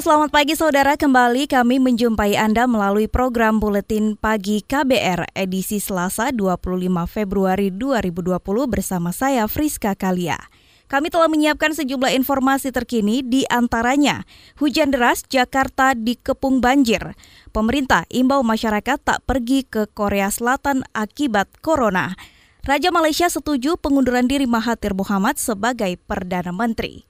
Selamat pagi saudara, kembali kami menjumpai Anda melalui program Buletin Pagi KBR edisi Selasa 25 Februari 2020 bersama saya Friska Kalia. Kami telah menyiapkan sejumlah informasi terkini di antaranya hujan deras Jakarta dikepung banjir. Pemerintah imbau masyarakat tak pergi ke Korea Selatan akibat corona. Raja Malaysia setuju pengunduran diri Mahathir Muhammad sebagai Perdana Menteri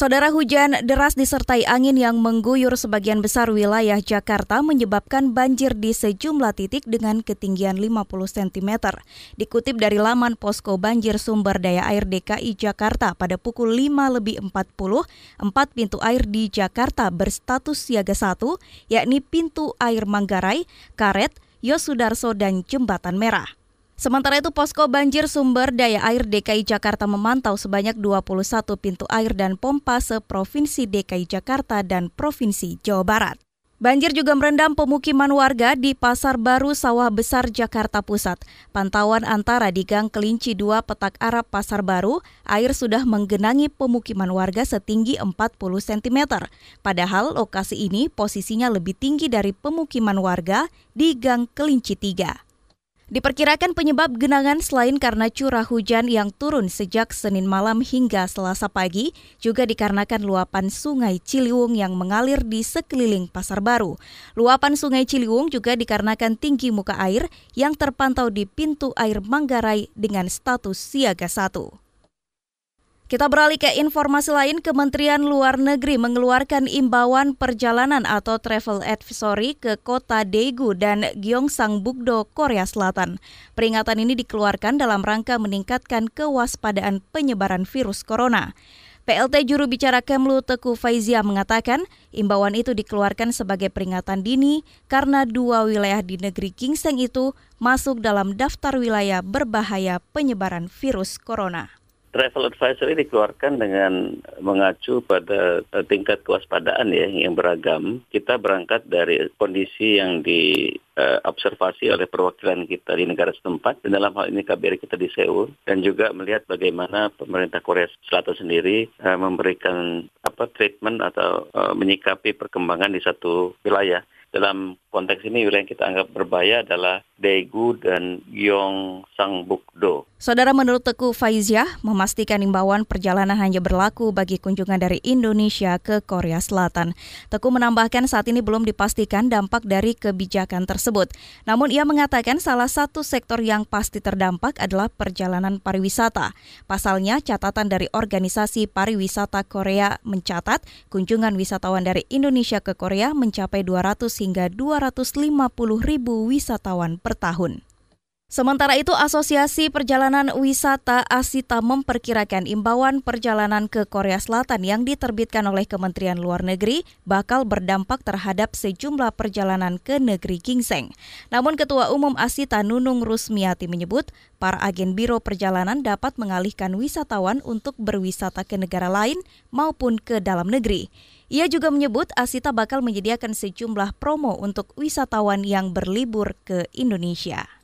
Saudara hujan deras disertai angin yang mengguyur sebagian besar wilayah Jakarta menyebabkan banjir di sejumlah titik dengan ketinggian 50 cm. Dikutip dari laman Posko Banjir Sumber Daya Air DKI Jakarta pada pukul 5 lebih 40, empat pintu air di Jakarta berstatus siaga 1, yakni pintu air Manggarai, Karet, Yosudarso, dan Jembatan Merah. Sementara itu Posko Banjir Sumber Daya Air DKI Jakarta memantau sebanyak 21 pintu air dan pompa seprovinsi DKI Jakarta dan Provinsi Jawa Barat. Banjir juga merendam pemukiman warga di Pasar Baru Sawah Besar Jakarta Pusat. Pantauan antara di Gang Kelinci 2 Petak Arab Pasar Baru, air sudah menggenangi pemukiman warga setinggi 40 cm. Padahal lokasi ini posisinya lebih tinggi dari pemukiman warga di Gang Kelinci 3. Diperkirakan penyebab genangan selain karena curah hujan yang turun sejak Senin malam hingga Selasa pagi, juga dikarenakan luapan Sungai Ciliwung yang mengalir di sekeliling Pasar Baru. Luapan Sungai Ciliwung juga dikarenakan tinggi muka air yang terpantau di pintu air Manggarai dengan status siaga satu. Kita beralih ke informasi lain, Kementerian Luar Negeri mengeluarkan imbauan perjalanan atau travel advisory ke kota Daegu dan Gyeongsangbuk-do, Korea Selatan. Peringatan ini dikeluarkan dalam rangka meningkatkan kewaspadaan penyebaran virus corona. PLT juru bicara Kemlu Teku Faizia mengatakan imbauan itu dikeluarkan sebagai peringatan dini karena dua wilayah di negeri Gingseng itu masuk dalam daftar wilayah berbahaya penyebaran virus corona travel advisory dikeluarkan dengan mengacu pada eh, tingkat kewaspadaan ya yang beragam. Kita berangkat dari kondisi yang diobservasi uh, oleh perwakilan kita di negara setempat dan dalam hal ini KBRI kita di Seoul dan juga melihat bagaimana pemerintah Korea Selatan sendiri uh, memberikan apa treatment atau uh, menyikapi perkembangan di satu wilayah. Dalam konteks ini wilayah yang kita anggap berbahaya adalah Daegu dan Gyeongsangbuk-do. Saudara menurut Teku Faiziah, memastikan imbauan perjalanan hanya berlaku bagi kunjungan dari Indonesia ke Korea Selatan. Teku menambahkan saat ini belum dipastikan dampak dari kebijakan tersebut. Namun ia mengatakan salah satu sektor yang pasti terdampak adalah perjalanan pariwisata. Pasalnya, catatan dari Organisasi Pariwisata Korea mencatat kunjungan wisatawan dari Indonesia ke Korea mencapai 200 hingga 250 ribu wisatawan per tahun. Sementara itu, Asosiasi Perjalanan Wisata Asita memperkirakan imbauan perjalanan ke Korea Selatan yang diterbitkan oleh Kementerian Luar Negeri bakal berdampak terhadap sejumlah perjalanan ke negeri Gingseng. Namun Ketua Umum Asita Nunung Rusmiati menyebut, para agen biro perjalanan dapat mengalihkan wisatawan untuk berwisata ke negara lain maupun ke dalam negeri. Ia juga menyebut Asita bakal menyediakan sejumlah promo untuk wisatawan yang berlibur ke Indonesia.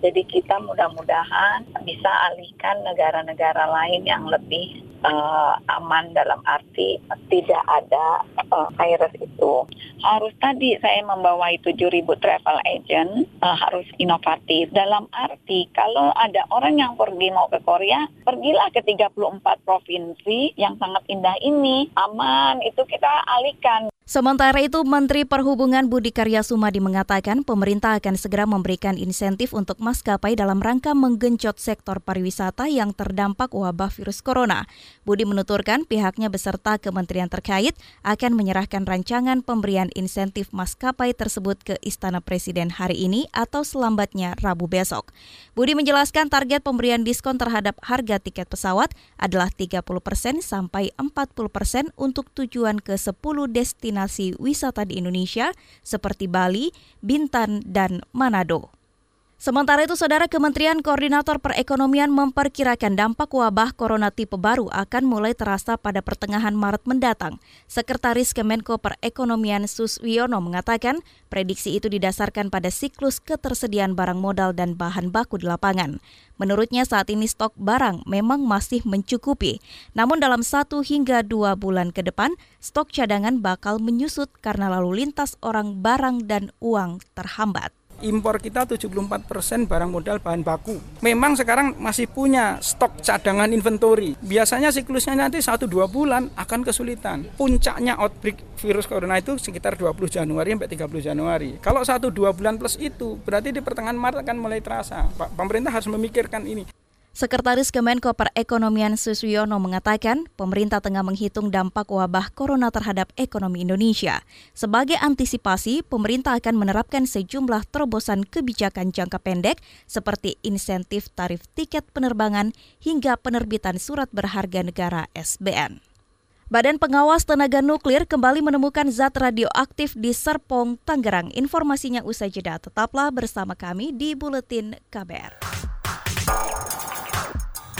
Jadi kita mudah-mudahan bisa alihkan negara-negara lain yang lebih uh, aman dalam arti tidak ada uh, virus itu. Harus tadi saya membawa 7.000 travel agent uh, harus inovatif. Dalam arti kalau ada orang yang pergi mau ke Korea, pergilah ke 34 provinsi yang sangat indah ini, aman itu kita alihkan Sementara itu, Menteri Perhubungan Budi Karya Sumadi mengatakan pemerintah akan segera memberikan insentif untuk maskapai dalam rangka menggenjot sektor pariwisata yang terdampak wabah virus corona. Budi menuturkan pihaknya beserta kementerian terkait akan menyerahkan rancangan pemberian insentif maskapai tersebut ke Istana Presiden hari ini atau selambatnya Rabu besok. Budi menjelaskan target pemberian diskon terhadap harga tiket pesawat adalah 30 persen sampai 40 persen untuk tujuan ke 10 destinasi destinasi wisata di Indonesia seperti Bali, Bintan, dan Manado. Sementara itu, Saudara Kementerian Koordinator Perekonomian memperkirakan dampak wabah corona tipe baru akan mulai terasa pada pertengahan Maret mendatang. Sekretaris Kemenko Perekonomian Suswiono mengatakan, prediksi itu didasarkan pada siklus ketersediaan barang modal dan bahan baku di lapangan. Menurutnya saat ini stok barang memang masih mencukupi, namun dalam satu hingga dua bulan ke depan, stok cadangan bakal menyusut karena lalu lintas orang barang dan uang terhambat impor kita 74% barang modal bahan baku. Memang sekarang masih punya stok cadangan inventory. Biasanya siklusnya nanti 1-2 bulan akan kesulitan. Puncaknya outbreak virus corona itu sekitar 20 Januari sampai 30 Januari. Kalau 1-2 bulan plus itu berarti di pertengahan Maret akan mulai terasa. Pemerintah harus memikirkan ini. Sekretaris Kemenko Perekonomian Suswiono mengatakan, pemerintah tengah menghitung dampak wabah corona terhadap ekonomi Indonesia. Sebagai antisipasi, pemerintah akan menerapkan sejumlah terobosan kebijakan jangka pendek seperti insentif tarif tiket penerbangan hingga penerbitan surat berharga negara SBN. Badan Pengawas Tenaga Nuklir kembali menemukan zat radioaktif di Serpong, Tangerang. Informasinya usai jeda. Tetaplah bersama kami di Buletin KBR.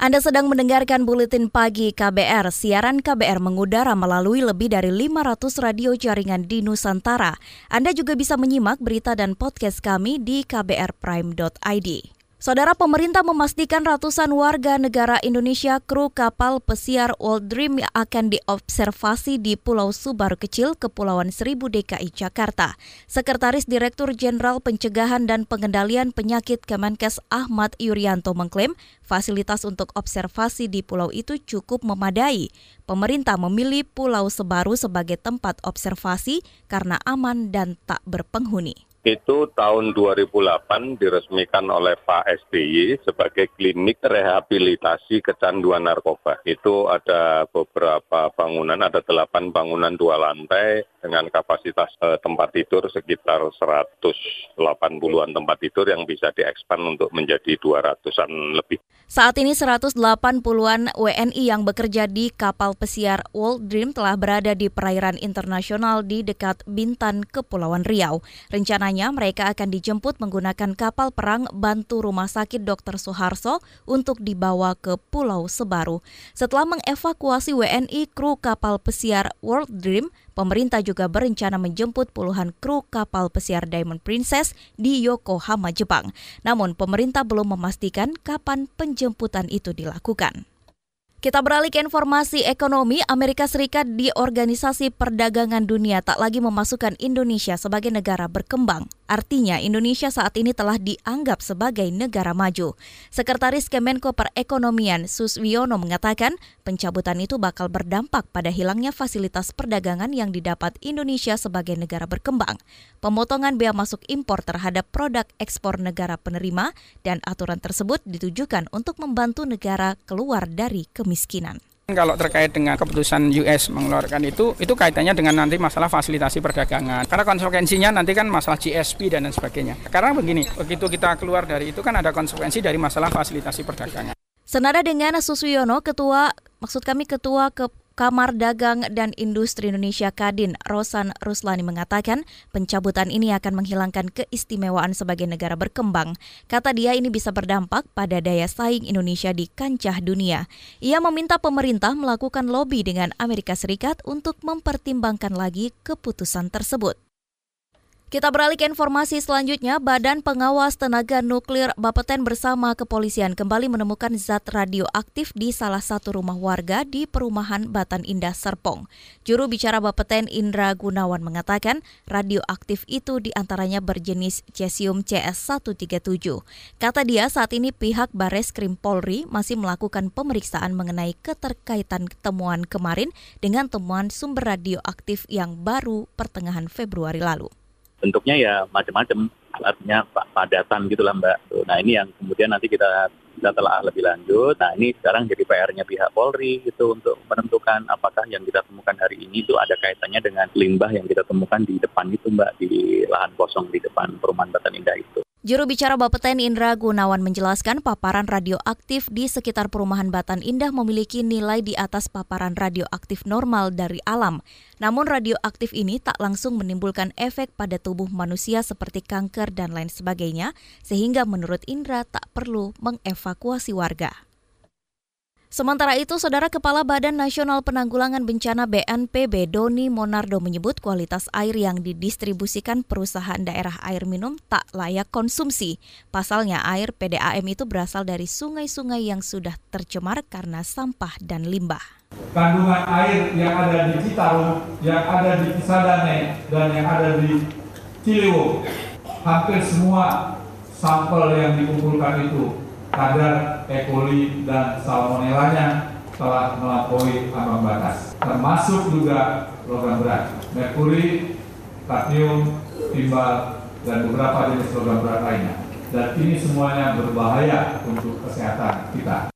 Anda sedang mendengarkan buletin pagi KBR. Siaran KBR mengudara melalui lebih dari 500 radio jaringan di Nusantara. Anda juga bisa menyimak berita dan podcast kami di kbrprime.id. Saudara pemerintah memastikan ratusan warga negara Indonesia kru kapal pesiar World Dream akan diobservasi di Pulau Subaru Kecil, Kepulauan Seribu DKI Jakarta. Sekretaris Direktur Jenderal Pencegahan dan Pengendalian Penyakit Kemenkes Ahmad Yuryanto mengklaim fasilitas untuk observasi di pulau itu cukup memadai. Pemerintah memilih Pulau Sebaru sebagai tempat observasi karena aman dan tak berpenghuni itu tahun 2008 diresmikan oleh Pak SBY sebagai klinik rehabilitasi kecanduan narkoba. Itu ada beberapa bangunan, ada delapan bangunan dua lantai dengan kapasitas eh, tempat tidur sekitar 180-an tempat tidur yang bisa diekspan untuk menjadi 200-an lebih. Saat ini 180-an WNI yang bekerja di kapal pesiar World Dream telah berada di perairan internasional di dekat Bintan, Kepulauan Riau. Rencana Rencananya mereka akan dijemput menggunakan kapal perang bantu Rumah Sakit Dr. Soeharto untuk dibawa ke Pulau Sebaru. Setelah mengevakuasi WNI kru kapal pesiar World Dream, pemerintah juga berencana menjemput puluhan kru kapal pesiar Diamond Princess di Yokohama, Jepang. Namun pemerintah belum memastikan kapan penjemputan itu dilakukan. Kita beralih ke informasi ekonomi. Amerika Serikat di Organisasi Perdagangan Dunia tak lagi memasukkan Indonesia sebagai negara berkembang. Artinya Indonesia saat ini telah dianggap sebagai negara maju. Sekretaris Kemenko Perekonomian Suswiono mengatakan pencabutan itu bakal berdampak pada hilangnya fasilitas perdagangan yang didapat Indonesia sebagai negara berkembang. Pemotongan bea masuk impor terhadap produk ekspor negara penerima dan aturan tersebut ditujukan untuk membantu negara keluar dari kemiskinan. Kalau terkait dengan keputusan US mengeluarkan itu, itu kaitannya dengan nanti masalah fasilitasi perdagangan. Karena konsekuensinya nanti kan masalah GSP dan lain sebagainya. Karena begini, begitu kita keluar dari itu kan ada konsekuensi dari masalah fasilitasi perdagangan. Senada dengan Suswiono, Ketua, maksud kami Ketua ke Kamar Dagang dan Industri Indonesia Kadin, Rosan Ruslani mengatakan pencabutan ini akan menghilangkan keistimewaan sebagai negara berkembang. Kata dia ini bisa berdampak pada daya saing Indonesia di kancah dunia. Ia meminta pemerintah melakukan lobby dengan Amerika Serikat untuk mempertimbangkan lagi keputusan tersebut. Kita beralih ke informasi selanjutnya. Badan Pengawas Tenaga Nuklir Bapeten bersama kepolisian kembali menemukan zat radioaktif di salah satu rumah warga di perumahan Batan Indah Serpong. Juru bicara Bapeten Indra Gunawan mengatakan radioaktif itu di antaranya berjenis cesium CS137. Kata dia saat ini pihak Bares Krim Polri masih melakukan pemeriksaan mengenai keterkaitan temuan kemarin dengan temuan sumber radioaktif yang baru pertengahan Februari lalu bentuknya ya macam-macam artinya padatan gitulah mbak. Nah ini yang kemudian nanti kita kita telah lebih lanjut. Nah ini sekarang jadi PR-nya pihak Polri gitu untuk menentukan apakah yang kita temukan hari ini itu ada kaitannya dengan limbah yang kita temukan di depan itu mbak di lahan kosong di depan perumahan Batan Indah itu. Juru bicara Bapeten Indra Gunawan menjelaskan paparan radioaktif di sekitar perumahan Batan Indah memiliki nilai di atas paparan radioaktif normal dari alam. Namun radioaktif ini tak langsung menimbulkan efek pada tubuh manusia seperti kanker dan lain sebagainya, sehingga menurut Indra tak perlu mengevakuasi warga. Sementara itu, Saudara Kepala Badan Nasional Penanggulangan Bencana BNPB Doni Monardo menyebut kualitas air yang didistribusikan perusahaan daerah air minum tak layak konsumsi. Pasalnya, air PDAM itu berasal dari sungai-sungai yang sudah tercemar karena sampah dan limbah. Kandungan air yang ada di Citarum, yang ada di Kisadane, dan yang ada di Ciliwung, hampir semua sampel yang dikumpulkan itu kadar E. coli dan salmonellanya telah melampaui ambang batas, termasuk juga logam berat, merkuri, kadmium, timbal, dan beberapa jenis logam berat lainnya. Dan ini semuanya berbahaya untuk kesehatan kita.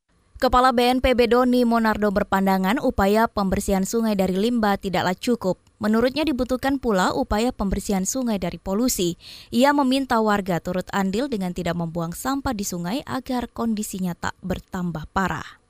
Kepala BNPB Doni Monardo berpandangan upaya pembersihan sungai dari limbah tidaklah cukup. Menurutnya dibutuhkan pula upaya pembersihan sungai dari polusi. Ia meminta warga turut andil dengan tidak membuang sampah di sungai agar kondisinya tak bertambah parah.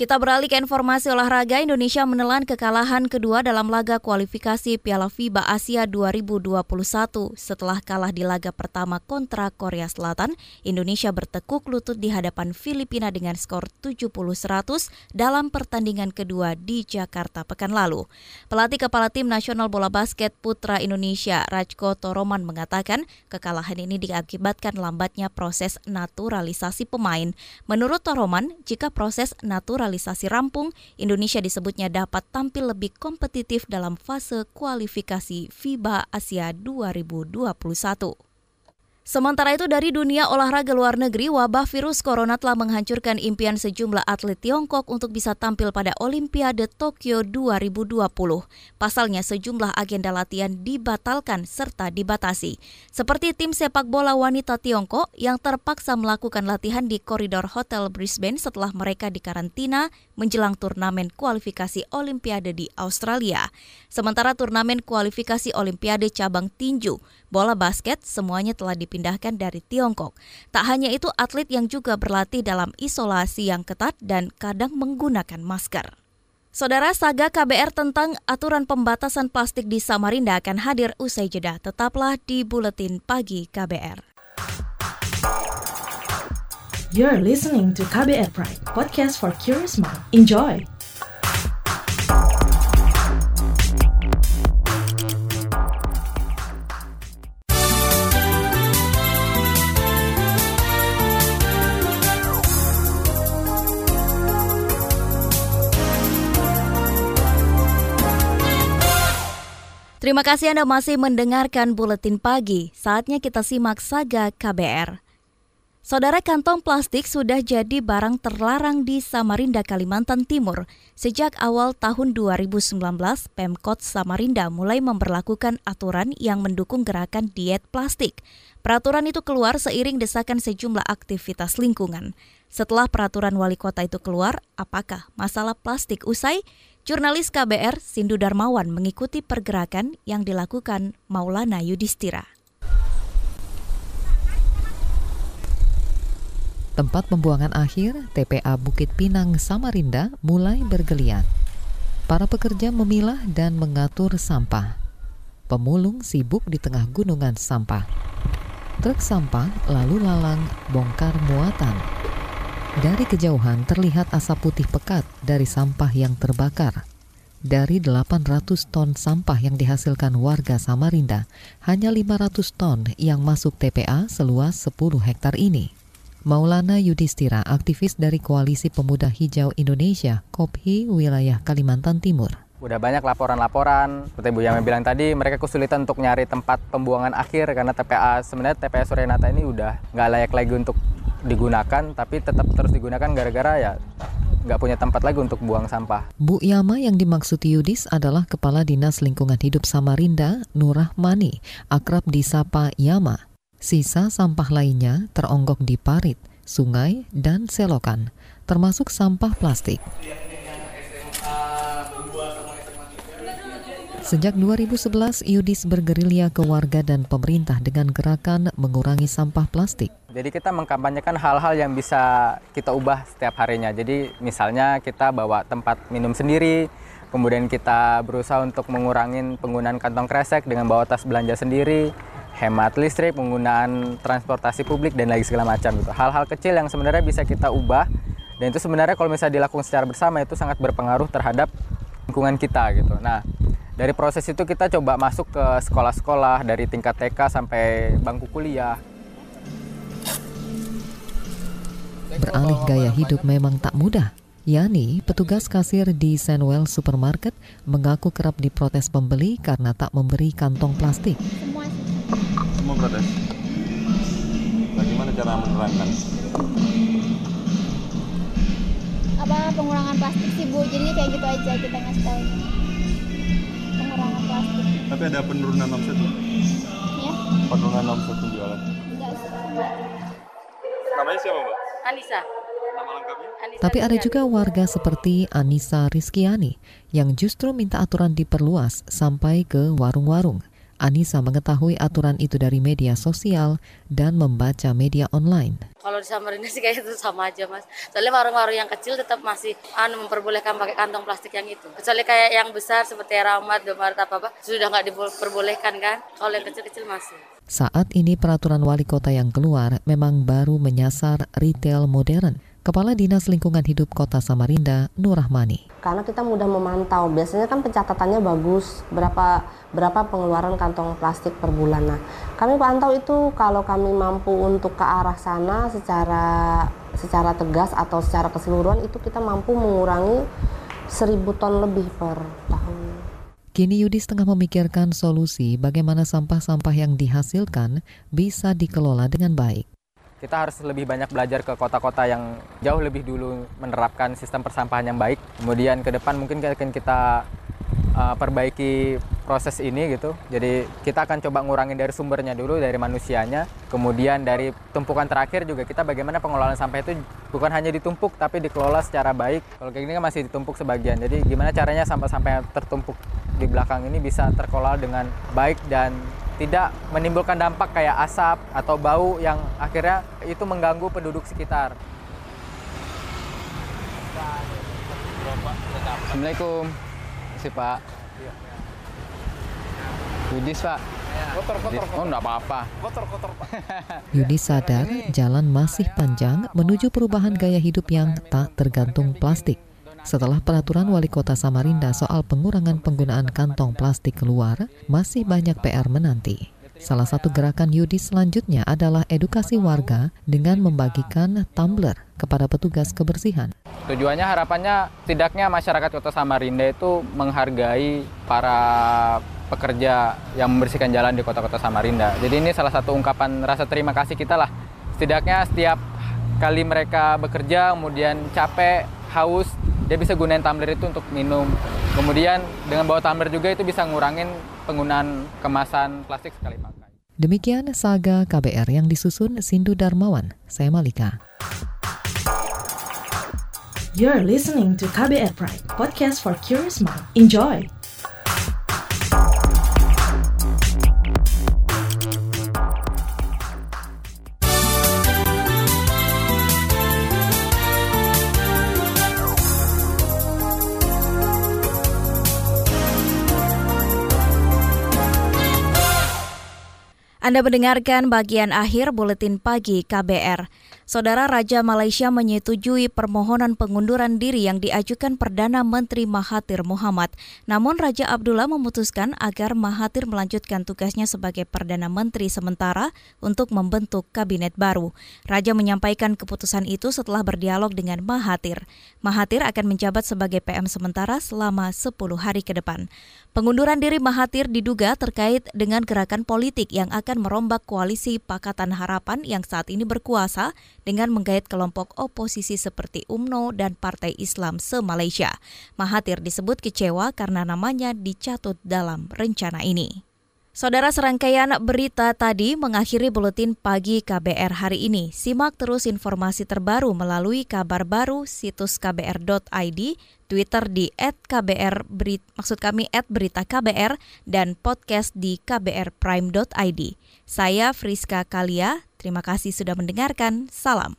Kita beralih ke informasi olahraga. Indonesia menelan kekalahan kedua dalam laga kualifikasi Piala FIBA Asia 2021. Setelah kalah di laga pertama kontra Korea Selatan, Indonesia bertekuk lutut di hadapan Filipina dengan skor 70-100 dalam pertandingan kedua di Jakarta pekan lalu. Pelatih kepala tim nasional bola basket putra Indonesia, Rajko Toroman mengatakan kekalahan ini diakibatkan lambatnya proses naturalisasi pemain. Menurut Toroman, jika proses naturalisasi naturalisasi rampung, Indonesia disebutnya dapat tampil lebih kompetitif dalam fase kualifikasi FIBA Asia 2021. Sementara itu dari dunia olahraga luar negeri, wabah virus corona telah menghancurkan impian sejumlah atlet Tiongkok untuk bisa tampil pada Olimpiade Tokyo 2020. Pasalnya sejumlah agenda latihan dibatalkan serta dibatasi. Seperti tim sepak bola wanita Tiongkok yang terpaksa melakukan latihan di koridor Hotel Brisbane setelah mereka dikarantina menjelang turnamen kualifikasi Olimpiade di Australia. Sementara turnamen kualifikasi Olimpiade cabang tinju, bola basket semuanya telah dipindahkan dari Tiongkok. Tak hanya itu, atlet yang juga berlatih dalam isolasi yang ketat dan kadang menggunakan masker. Saudara Saga KBR tentang aturan pembatasan plastik di Samarinda akan hadir usai jeda. Tetaplah di Buletin Pagi KBR. You're listening to KBR Pride, podcast for curious mind. Enjoy! Terima kasih Anda masih mendengarkan Buletin Pagi. Saatnya kita simak Saga KBR. Saudara kantong plastik sudah jadi barang terlarang di Samarinda, Kalimantan Timur. Sejak awal tahun 2019, Pemkot Samarinda mulai memperlakukan aturan yang mendukung gerakan diet plastik. Peraturan itu keluar seiring desakan sejumlah aktivitas lingkungan. Setelah peraturan wali kota itu keluar, apakah masalah plastik usai? Jurnalis KBR Sindu Darmawan mengikuti pergerakan yang dilakukan Maulana Yudhistira. Tempat pembuangan akhir TPA Bukit Pinang Samarinda mulai bergeliat. Para pekerja memilah dan mengatur sampah. Pemulung sibuk di tengah gunungan sampah. Truk sampah lalu lalang bongkar muatan dari kejauhan terlihat asap putih pekat dari sampah yang terbakar. Dari 800 ton sampah yang dihasilkan warga Samarinda, hanya 500 ton yang masuk TPA seluas 10 hektar ini. Maulana Yudhistira, aktivis dari Koalisi Pemuda Hijau Indonesia, KOPHI, wilayah Kalimantan Timur. Udah banyak laporan-laporan, seperti Bu Yama bilang tadi, mereka kesulitan untuk nyari tempat pembuangan akhir karena TPA, sebenarnya TPA Surenata ini udah nggak layak lagi untuk digunakan, tapi tetap terus digunakan gara-gara ya nggak punya tempat lagi untuk buang sampah. Bu Yama yang dimaksud Yudis adalah Kepala Dinas Lingkungan Hidup Samarinda, Nurah Mani, akrab disapa Yama. Sisa sampah lainnya teronggok di parit, sungai, dan selokan, termasuk sampah plastik. Sejak 2011, Yudis bergerilya ke warga dan pemerintah dengan gerakan mengurangi sampah plastik. Jadi kita mengkampanyekan hal-hal yang bisa kita ubah setiap harinya. Jadi misalnya kita bawa tempat minum sendiri, kemudian kita berusaha untuk mengurangi penggunaan kantong kresek dengan bawa tas belanja sendiri, hemat listrik, penggunaan transportasi publik dan lagi segala macam gitu. Hal-hal kecil yang sebenarnya bisa kita ubah dan itu sebenarnya kalau misalnya dilakukan secara bersama itu sangat berpengaruh terhadap lingkungan kita gitu. Nah, dari proses itu kita coba masuk ke sekolah-sekolah dari tingkat TK sampai bangku kuliah Beralih gaya hidup memang tak mudah. Yani, petugas kasir di Senwell Supermarket mengaku kerap diprotes pembeli karena tak memberi kantong plastik. Protes. Bagaimana cara menerangkan? Apa pengurangan plastik sih bu? Jadi kayak gitu aja kita ngasih tahu. Pengurangan plastik. Tapi ada penurunan omset tuh? Ya? Penurunan omset penjualan? Enggak. Namanya siapa mbak? Anissa. Nama lengkapnya? Tapi ada juga warga seperti Anissa Rizkiani yang justru minta aturan diperluas sampai ke warung-warung. Anissa mengetahui aturan itu dari media sosial dan membaca media online. Kalau di Samarinda sih kayak itu sama aja mas. Soalnya warung-warung yang kecil tetap masih anu memperbolehkan pakai kantong plastik yang itu. Kecuali kayak yang besar seperti Ramat, Domaret apa apa sudah nggak diperbolehkan kan. Kalau yang kecil-kecil masih. Saat ini peraturan wali kota yang keluar memang baru menyasar retail modern. Kepala Dinas Lingkungan Hidup Kota Samarinda, Nur Rahmani. Karena kita mudah memantau, biasanya kan pencatatannya bagus, berapa berapa pengeluaran kantong plastik per bulan. Nah, kami pantau itu kalau kami mampu untuk ke arah sana secara secara tegas atau secara keseluruhan itu kita mampu mengurangi seribu ton lebih per tahun. Kini Yudis tengah memikirkan solusi bagaimana sampah-sampah yang dihasilkan bisa dikelola dengan baik kita harus lebih banyak belajar ke kota-kota yang jauh lebih dulu menerapkan sistem persampahan yang baik. Kemudian ke depan mungkin akan kita uh, perbaiki proses ini gitu. Jadi kita akan coba ngurangin dari sumbernya dulu dari manusianya. Kemudian dari tumpukan terakhir juga kita bagaimana pengelolaan sampah itu bukan hanya ditumpuk tapi dikelola secara baik. Kalau kayak gini kan masih ditumpuk sebagian. Jadi gimana caranya sampah-sampah yang tertumpuk di belakang ini bisa terkelola dengan baik dan tidak menimbulkan dampak kayak asap atau bau yang akhirnya itu mengganggu penduduk sekitar. Assalamualaikum. Si Pak. Yudis Pak. Kotor, kotor, kotor. Oh, enggak apa-apa. Kotor, kotor, Pak. Yudis sadar jalan masih panjang menuju perubahan gaya hidup yang tak tergantung plastik. Setelah peraturan wali kota Samarinda soal pengurangan penggunaan kantong plastik keluar, masih banyak PR menanti. Salah satu gerakan Yudi selanjutnya adalah edukasi warga dengan membagikan tumbler kepada petugas kebersihan. Tujuannya harapannya tidaknya masyarakat Kota Samarinda itu menghargai para pekerja yang membersihkan jalan di kota-kota Samarinda. Jadi ini salah satu ungkapan rasa terima kasih kita lah. Setidaknya setiap kali mereka bekerja kemudian capek, haus, dia bisa gunain tumbler itu untuk minum. Kemudian dengan bawa tumbler juga itu bisa ngurangin penggunaan kemasan plastik sekali pakai. Demikian saga KBR yang disusun Sindu Darmawan. Saya Malika. You're listening to KBR Pride, podcast for curious mind. Enjoy! Anda mendengarkan bagian akhir buletin pagi KBR. Saudara Raja Malaysia menyetujui permohonan pengunduran diri yang diajukan Perdana Menteri Mahathir Muhammad. Namun Raja Abdullah memutuskan agar Mahathir melanjutkan tugasnya sebagai Perdana Menteri sementara untuk membentuk kabinet baru. Raja menyampaikan keputusan itu setelah berdialog dengan Mahathir. Mahathir akan menjabat sebagai PM sementara selama 10 hari ke depan. Pengunduran diri Mahathir diduga terkait dengan gerakan politik yang akan merombak koalisi Pakatan Harapan yang saat ini berkuasa dengan menggait kelompok oposisi seperti UMNO dan Partai Islam se-Malaysia. Mahathir disebut kecewa karena namanya dicatut dalam rencana ini. Saudara serangkaian berita tadi mengakhiri buletin pagi KBR hari ini. Simak terus informasi terbaru melalui kabar baru situs kbr.id, Twitter di @kbr maksud kami @berita KBR dan podcast di kbrprime.id. Saya Friska Kalia, terima kasih sudah mendengarkan. Salam.